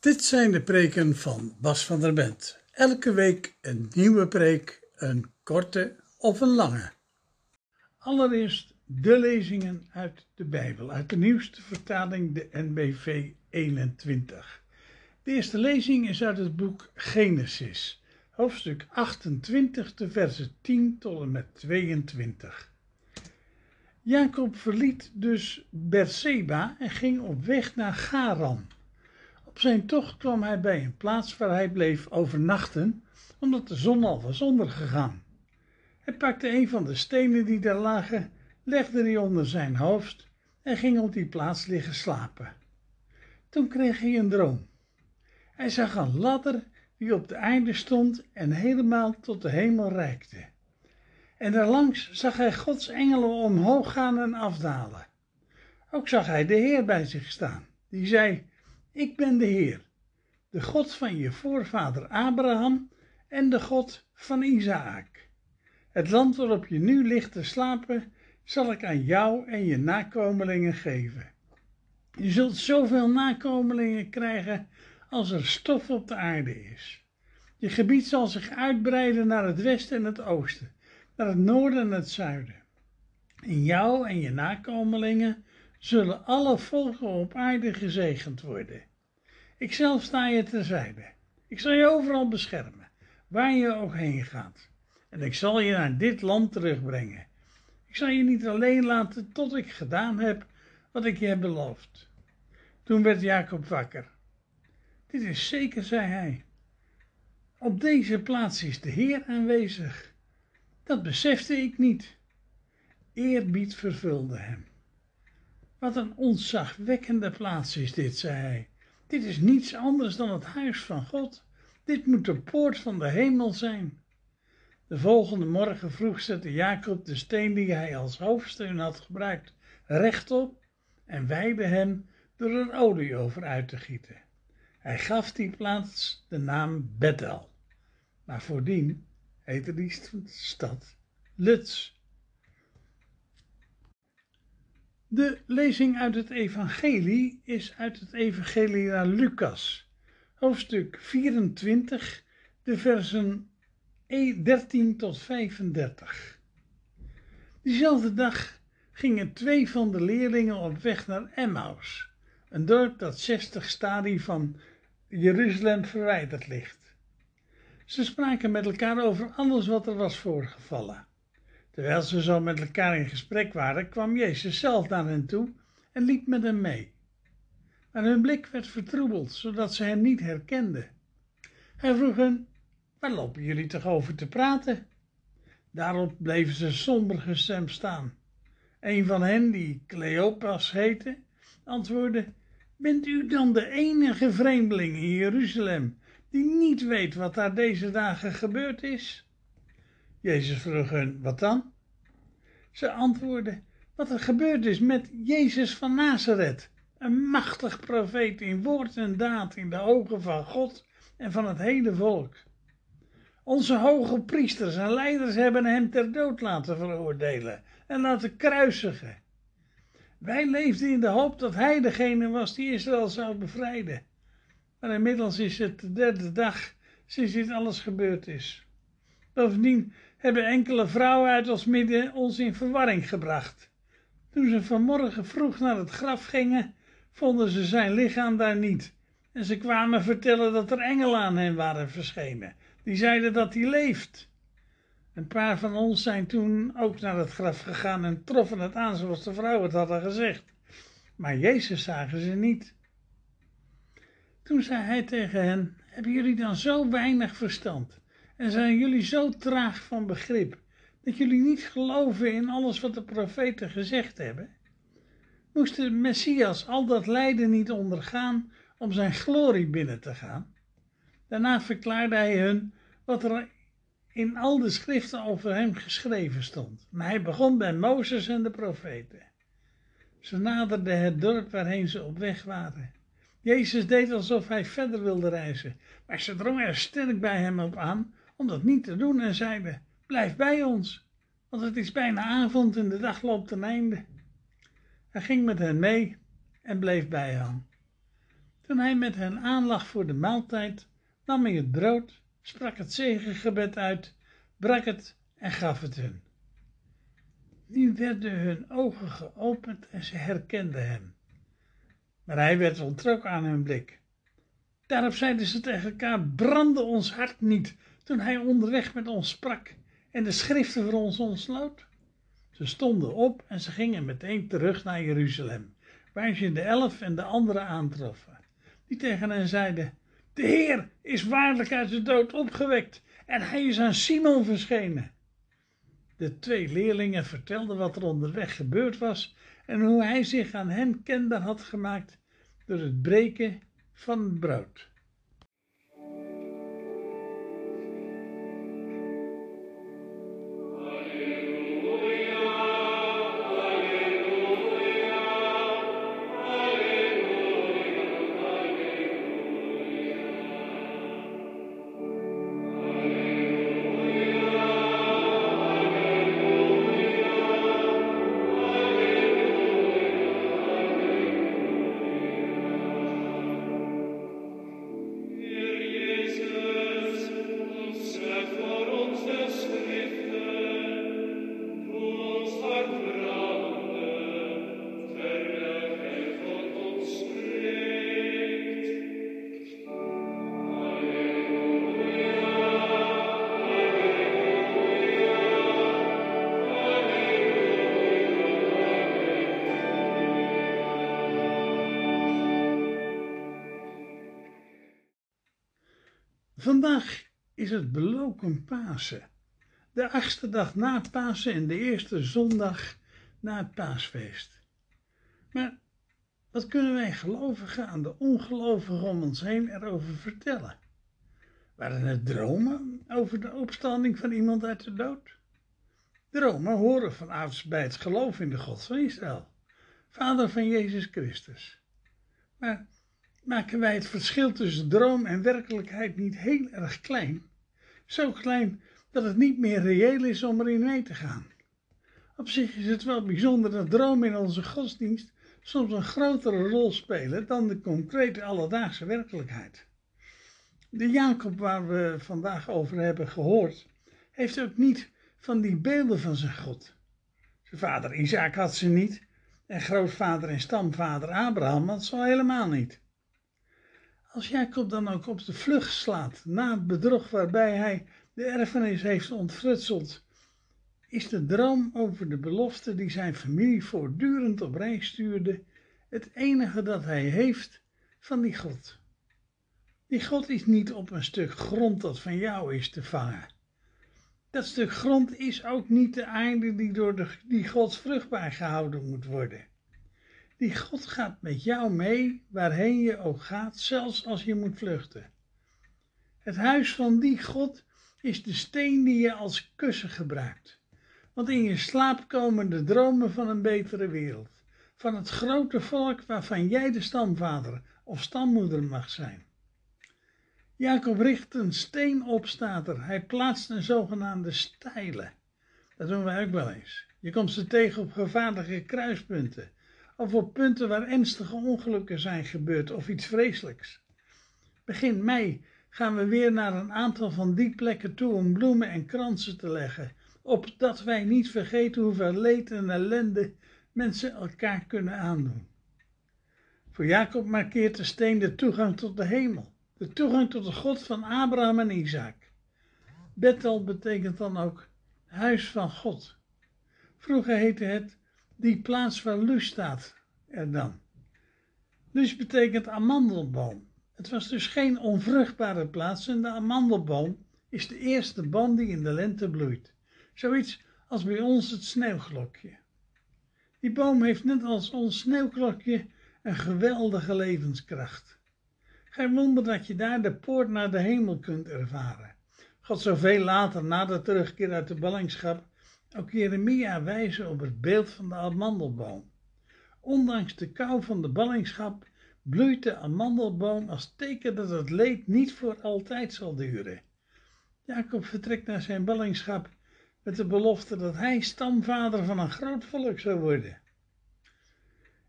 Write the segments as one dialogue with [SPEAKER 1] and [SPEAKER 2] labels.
[SPEAKER 1] Dit zijn de preken van Bas van der Bent. Elke week een nieuwe preek, een korte of een lange. Allereerst de lezingen uit de Bijbel, uit de nieuwste vertaling, de NBV 21. De eerste lezing is uit het boek Genesis, hoofdstuk 28, de versen 10 tot en met 22. Jacob verliet dus Berseba en ging op weg naar Garan. Op zijn tocht kwam hij bij een plaats waar hij bleef overnachten, omdat de zon al was ondergegaan. Hij pakte een van de stenen die daar lagen, legde die onder zijn hoofd en ging op die plaats liggen slapen. Toen kreeg hij een droom. Hij zag een ladder die op de aarde stond en helemaal tot de hemel reikte. En daarlangs zag hij Gods engelen omhoog gaan en afdalen. Ook zag hij de Heer bij zich staan, die zei: Ik ben de Heer, de God van je voorvader Abraham en de God van Isaac. Het land waarop je nu ligt te slapen, zal ik aan jou en je nakomelingen geven. Je zult zoveel nakomelingen krijgen als er stof op de aarde is. Je gebied zal zich uitbreiden naar het westen en het oosten, naar het noorden en het zuiden. In jou en je nakomelingen zullen alle volken op aarde gezegend worden. Ikzelf sta je terzijde. Ik zal je overal beschermen, waar je ook heen gaat. En ik zal je naar dit land terugbrengen. Ik zal je niet alleen laten tot ik gedaan heb wat ik je heb beloofd. Toen werd Jacob wakker. Dit is zeker, zei hij. Op deze plaats is de Heer aanwezig. Dat besefte ik niet. Eerbied vervulde hem. Wat een ontzagwekkende plaats is dit, zei hij. Dit is niets anders dan het huis van God. Dit moet de poort van de hemel zijn. De volgende morgen vroeg zette Jacob de steen die hij als hoofdsteun had gebruikt rechtop en wijde hem door er olie over uit te gieten. Hij gaf die plaats de naam Bethel, maar voordien heette die stad Lutz. De lezing uit het evangelie is uit het evangelie naar Lucas, hoofdstuk 24, de versen 13 tot 35. Diezelfde dag gingen twee van de leerlingen op weg naar Emmaus, een dorp dat 60 stadie van Jeruzalem verwijderd ligt. Ze spraken met elkaar over alles wat er was voorgevallen. Terwijl ze zo met elkaar in gesprek waren, kwam Jezus zelf naar hen toe en liep met hen mee. Maar hun blik werd vertroebeld, zodat ze hem niet herkenden. Hij vroeg hen, waar lopen jullie toch over te praten? Daarop bleven ze somber gestemd staan. Een van hen, die Cleopas heette, antwoordde, Bent u dan de enige vreemdeling in Jeruzalem die niet weet wat daar deze dagen gebeurd is? Jezus vroeg hen, wat dan? Ze antwoordden, wat er gebeurd is met Jezus van Nazareth, een machtig profeet in woord en daad in de ogen van God en van het hele volk. Onze hoge priesters en leiders hebben hem ter dood laten veroordelen en laten kruisigen. Wij leefden in de hoop dat hij degene was die Israël zou bevrijden. Maar inmiddels is het de derde dag sinds dit alles gebeurd is. Bovendien hebben enkele vrouwen uit ons midden ons in verwarring gebracht. Toen ze vanmorgen vroeg naar het graf gingen, vonden ze zijn lichaam daar niet. En ze kwamen vertellen dat er engelen aan hem waren verschenen. Die zeiden dat hij leeft. Een paar van ons zijn toen ook naar het graf gegaan en troffen het aan zoals de vrouwen het hadden gezegd. Maar Jezus zagen ze niet. Toen zei hij tegen hen: Hebben jullie dan zo weinig verstand? En zijn jullie zo traag van begrip dat jullie niet geloven in alles wat de profeten gezegd hebben? Moest de Messias al dat lijden niet ondergaan om zijn glorie binnen te gaan? Daarna verklaarde hij hun wat er in al de schriften over hem geschreven stond. Maar hij begon bij Mozes en de profeten. Ze naderden het dorp waarheen ze op weg waren. Jezus deed alsof hij verder wilde reizen, maar ze drongen er sterk bij hem op aan om dat niet te doen en zeiden, blijf bij ons, want het is bijna avond en de dag loopt ten einde. Hij ging met hen mee en bleef bij hen. Toen hij met hen aanlag voor de maaltijd, nam hij het brood, sprak het zegengebed uit, brak het en gaf het hun. Nu werden hun ogen geopend en ze herkenden hem. Maar hij werd ontrokken aan hun blik. Daarop zeiden ze tegen elkaar, brandde ons hart niet toen hij onderweg met ons sprak en de schriften voor ons ontsloot? Ze stonden op en ze gingen meteen terug naar Jeruzalem, waar ze de elf en de anderen aantroffen, die tegen hen zeiden, de Heer is waarlijk uit de dood opgewekt en hij is aan Simon verschenen. De twee leerlingen vertelden wat er onderweg gebeurd was en hoe hij zich aan hen kenbaar had gemaakt door het breken van het brood. Vandaag is het beloken Pasen. De achtste dag na Pasen en de eerste zondag na het paasfeest. Maar wat kunnen wij gelovigen aan de ongelovigen om ons heen erover vertellen? Waren het dromen over de opstanding van iemand uit de dood? Dromen horen vanavond bij het geloof in de God van Israël, Vader van Jezus Christus. Maar maken wij het verschil tussen droom en werkelijkheid niet heel erg klein. Zo klein dat het niet meer reëel is om erin mee te gaan. Op zich is het wel bijzonder dat dromen in onze godsdienst soms een grotere rol spelen dan de concrete alledaagse werkelijkheid. De Jacob waar we vandaag over hebben gehoord, heeft ook niet van die beelden van zijn God. Zijn vader Isaac had ze niet en grootvader en stamvader Abraham had ze al helemaal niet. Als Jacob dan ook op de vlucht slaat na het bedrog waarbij hij de erfenis heeft ontfrutseld, is de droom over de belofte die zijn familie voortdurend op reis stuurde het enige dat hij heeft van die God. Die God is niet op een stuk grond dat van jou is te vangen. Dat stuk grond is ook niet de einde die door die God vruchtbaar gehouden moet worden. Die God gaat met jou mee waarheen je ook gaat, zelfs als je moet vluchten. Het huis van die God is de steen die je als kussen gebruikt. Want in je slaap komen de dromen van een betere wereld. Van het grote volk waarvan jij de stamvader of stammoeder mag zijn. Jacob richt een steen op, staat er. Hij plaatst een zogenaamde stijlen. Dat doen wij ook wel eens. Je komt ze tegen op gevaarlijke kruispunten of op punten waar ernstige ongelukken zijn gebeurd of iets vreselijks. Begin mei gaan we weer naar een aantal van die plekken toe om bloemen en kransen te leggen, opdat wij niet vergeten hoeveel leed en ellende mensen elkaar kunnen aandoen. Voor Jacob markeert de steen de toegang tot de hemel, de toegang tot de God van Abraham en Isaac. Bethel betekent dan ook huis van God. Vroeger heette het die plaats waar Lus staat er dan. Lus betekent amandelboom. Het was dus geen onvruchtbare plaats en de amandelboom is de eerste boom die in de lente bloeit. Zoiets als bij ons het sneeuwglokje. Die boom heeft net als ons sneeuwklokje een geweldige levenskracht. Geen wonder dat je daar de poort naar de hemel kunt ervaren. God zoveel later, na de terugkeer uit de ballingschap, ook Jeremia wijzen op het beeld van de amandelboom. Ondanks de kou van de ballingschap bloeit de amandelboom als teken dat het leed niet voor altijd zal duren. Jacob vertrekt naar zijn ballingschap met de belofte dat hij stamvader van een groot volk zou worden.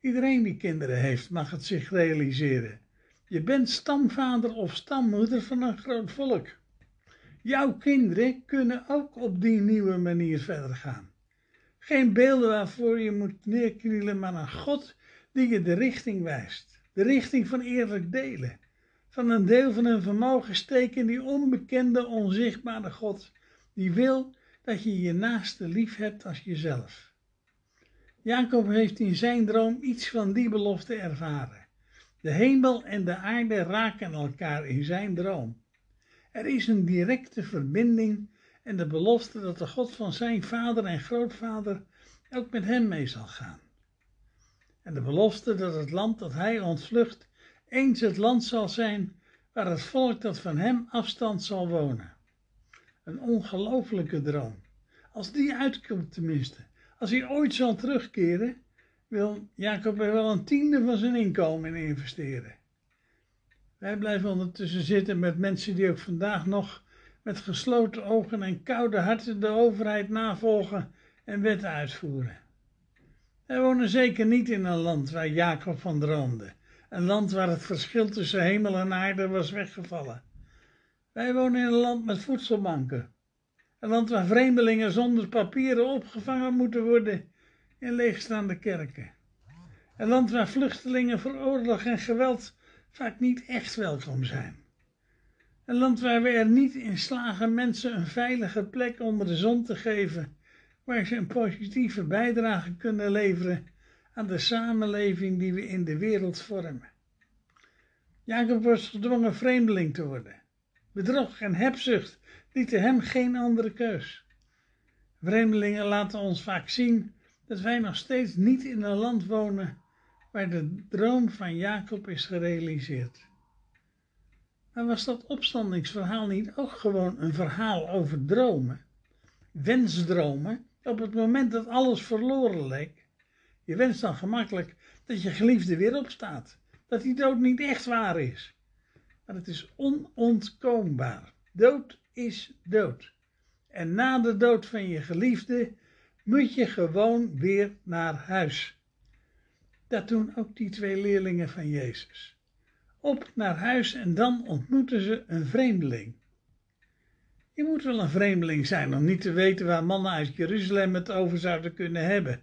[SPEAKER 1] Iedereen die kinderen heeft mag het zich realiseren. Je bent stamvader of stammoeder van een groot volk. Jouw kinderen kunnen ook op die nieuwe manier verder gaan. Geen beelden waarvoor je moet neerknielen, maar een God die je de richting wijst. De richting van eerlijk delen. Van een deel van hun vermogen steken in die onbekende, onzichtbare God. Die wil dat je je naaste lief hebt als jezelf. Jacob heeft in zijn droom iets van die belofte ervaren. De hemel en de aarde raken elkaar in zijn droom. Er is een directe verbinding en de belofte dat de God van zijn vader en grootvader ook met hem mee zal gaan. En de belofte dat het land dat hij ontvlucht eens het land zal zijn waar het volk dat van hem afstand zal wonen. Een ongelofelijke droom. Als die uitkomt tenminste, als hij ooit zal terugkeren, wil Jacob er wel een tiende van zijn inkomen in investeren. Wij blijven ondertussen zitten met mensen die ook vandaag nog met gesloten ogen en koude harten de overheid navolgen en wetten uitvoeren. Wij wonen zeker niet in een land waar Jacob van droomde, een land waar het verschil tussen hemel en aarde was weggevallen. Wij wonen in een land met voedselbanken, een land waar vreemdelingen zonder papieren opgevangen moeten worden in leegstaande kerken. Een land waar vluchtelingen voor oorlog en geweld vaak niet echt welkom zijn. Een land waar we er niet in slagen mensen een veilige plek onder de zon te geven, waar ze een positieve bijdrage kunnen leveren aan de samenleving die we in de wereld vormen. Jacob was gedwongen vreemdeling te worden. Bedrog en hebzucht lieten hem geen andere keus. Vreemdelingen laten ons vaak zien dat wij nog steeds niet in een land wonen waar de droom van Jacob is gerealiseerd. Maar was dat opstandingsverhaal niet ook gewoon een verhaal over dromen? Wensdromen, op het moment dat alles verloren leek. Je wenst dan gemakkelijk dat je geliefde weer opstaat, dat die dood niet echt waar is. Maar het is onontkoombaar. Dood is dood. En na de dood van je geliefde moet je gewoon weer naar huis. Dat doen ook die twee leerlingen van Jezus. Op naar huis en dan ontmoeten ze een vreemdeling. Je moet wel een vreemdeling zijn om niet te weten waar mannen uit Jeruzalem het over zouden kunnen hebben.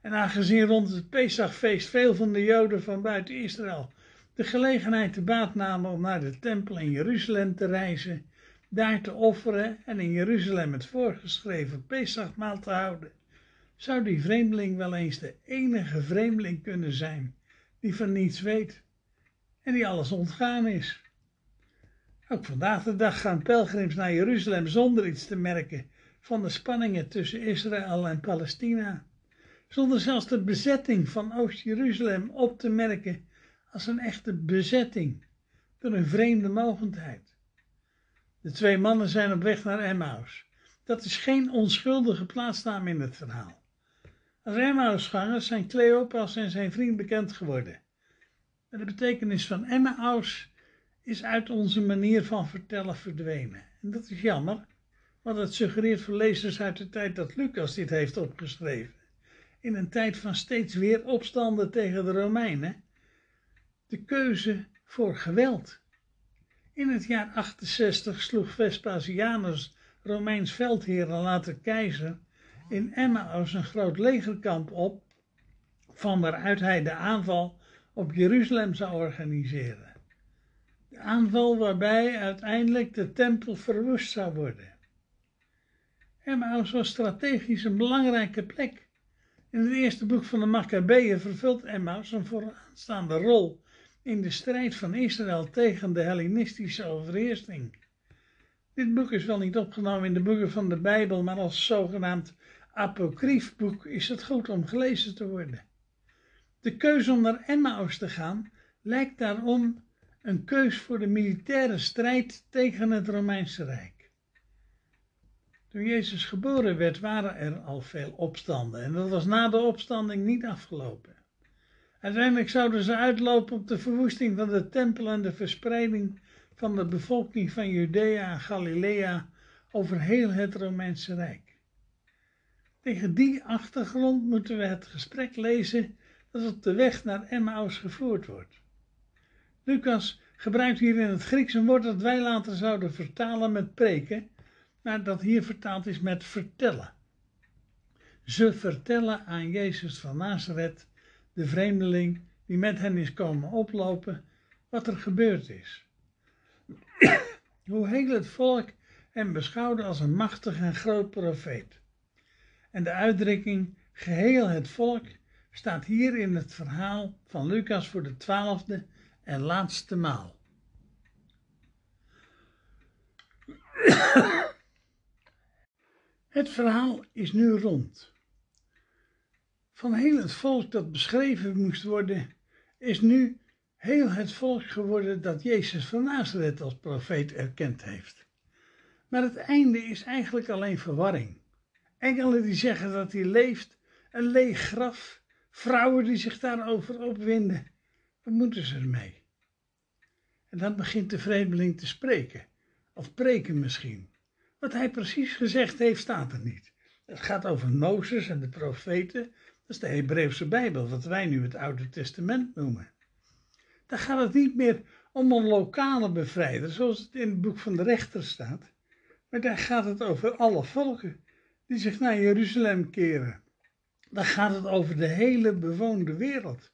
[SPEAKER 1] En aangezien rond het Pesachfeest veel van de Joden van buiten Israël de gelegenheid te baat namen om naar de tempel in Jeruzalem te reizen, daar te offeren en in Jeruzalem het voorgeschreven Pesachmaal te houden, zou die vreemdeling wel eens de enige vreemdeling kunnen zijn die van niets weet en die alles ontgaan is. Ook vandaag de dag gaan pelgrims naar Jeruzalem zonder iets te merken van de spanningen tussen Israël en Palestina, zonder zelfs de bezetting van Oost-Jeruzalem op te merken als een echte bezetting door een vreemde mogendheid. De twee mannen zijn op weg naar Emmaus. Dat is geen onschuldige plaatsnaam in het verhaal. Als Emmausgangers zijn Cleopas en zijn vriend bekend geworden. de betekenis van Emmaus is uit onze manier van vertellen verdwenen. En dat is jammer, want het suggereert voor lezers uit de tijd dat Lucas dit heeft opgeschreven. In een tijd van steeds weer opstanden tegen de Romeinen. De keuze voor geweld. In het jaar 68 sloeg Vespasianus, Romeins veldheer en later keizer, in Emmaus een groot legerkamp op, van waaruit hij de aanval op Jeruzalem zou organiseren. De aanval waarbij uiteindelijk de tempel verwoest zou worden. Emmaus was strategisch een belangrijke plek. In het eerste boek van de Maccabeeën vervult Emmaus een vooraanstaande rol in de strijd van Israël tegen de Hellenistische overheersing. Dit boek is wel niet opgenomen in de boeken van de Bijbel, maar als zogenaamd boek is het goed om gelezen te worden. De keuze om naar Emmaus te gaan lijkt daarom een keus voor de militaire strijd tegen het Romeinse Rijk. Toen Jezus geboren werd, waren er al veel opstanden en dat was na de opstanding niet afgelopen. Uiteindelijk zouden ze uitlopen op de verwoesting van de tempel en de verspreiding van de bevolking van Judea en Galilea over heel het Romeinse Rijk. Tegen die achtergrond moeten we het gesprek lezen dat op de weg naar Emmaus gevoerd wordt. Lucas gebruikt hier in het Grieks een woord dat wij later zouden vertalen met preken, maar dat hier vertaald is met vertellen. Ze vertellen aan Jezus van Nazareth, de vreemdeling die met hen is komen oplopen, wat er gebeurd is. Hoe heel het volk hem beschouwde als een machtig en groot profeet. En de uitdrukking geheel het volk staat hier in het verhaal van Lucas voor de twaalfde en laatste maal. Het verhaal is nu rond. Van heel het volk dat beschreven moest worden, is nu heel het volk geworden dat Jezus van Nazareth als profeet erkend heeft. Maar het einde is eigenlijk alleen verwarring. Engelen die zeggen dat hij leeft, een leeg graf, vrouwen die zich daarover opwinden. Wat moeten ze ermee? En dan begint de vreemdeling te spreken, of preken misschien. Wat hij precies gezegd heeft, staat er niet. Het gaat over Mozes en de profeten. Dat is de Hebreeuwse Bijbel, wat wij nu het Oude Testament noemen. Dan gaat het niet meer om een lokale bevrijder, zoals het in het boek van de rechter staat. Maar daar gaat het over alle volken die zich naar Jeruzalem keren. Dan gaat het over de hele bewoonde wereld.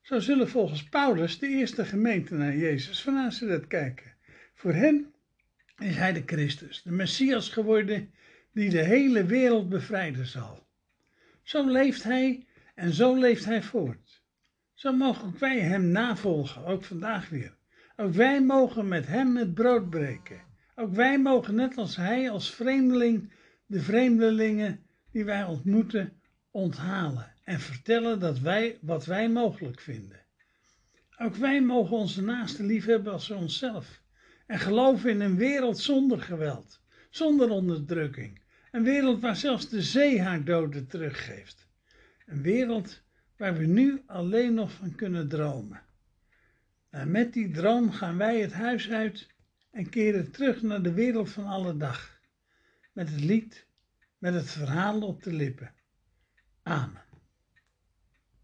[SPEAKER 1] Zo zullen volgens Paulus de eerste gemeente naar Jezus van Nazareth kijken. Voor hen is hij de Christus, de Messias geworden die de hele wereld bevrijden zal. Zo leeft hij en zo leeft hij voort. Zo mogen ook wij hem navolgen, ook vandaag weer. Ook wij mogen met hem het brood breken. Ook wij mogen net als hij als vreemdeling de vreemdelingen die wij ontmoeten onthalen en vertellen dat wij wat wij mogelijk vinden. Ook wij mogen onze naasten liefhebben als onszelf en geloven in een wereld zonder geweld, zonder onderdrukking. Een wereld waar zelfs de zee haar doden teruggeeft. Een wereld waar we nu alleen nog van kunnen dromen. En met die droom gaan wij het huis uit en keren terug naar de wereld van alle dag. Met het lied, met het verhaal op de lippen. Amen.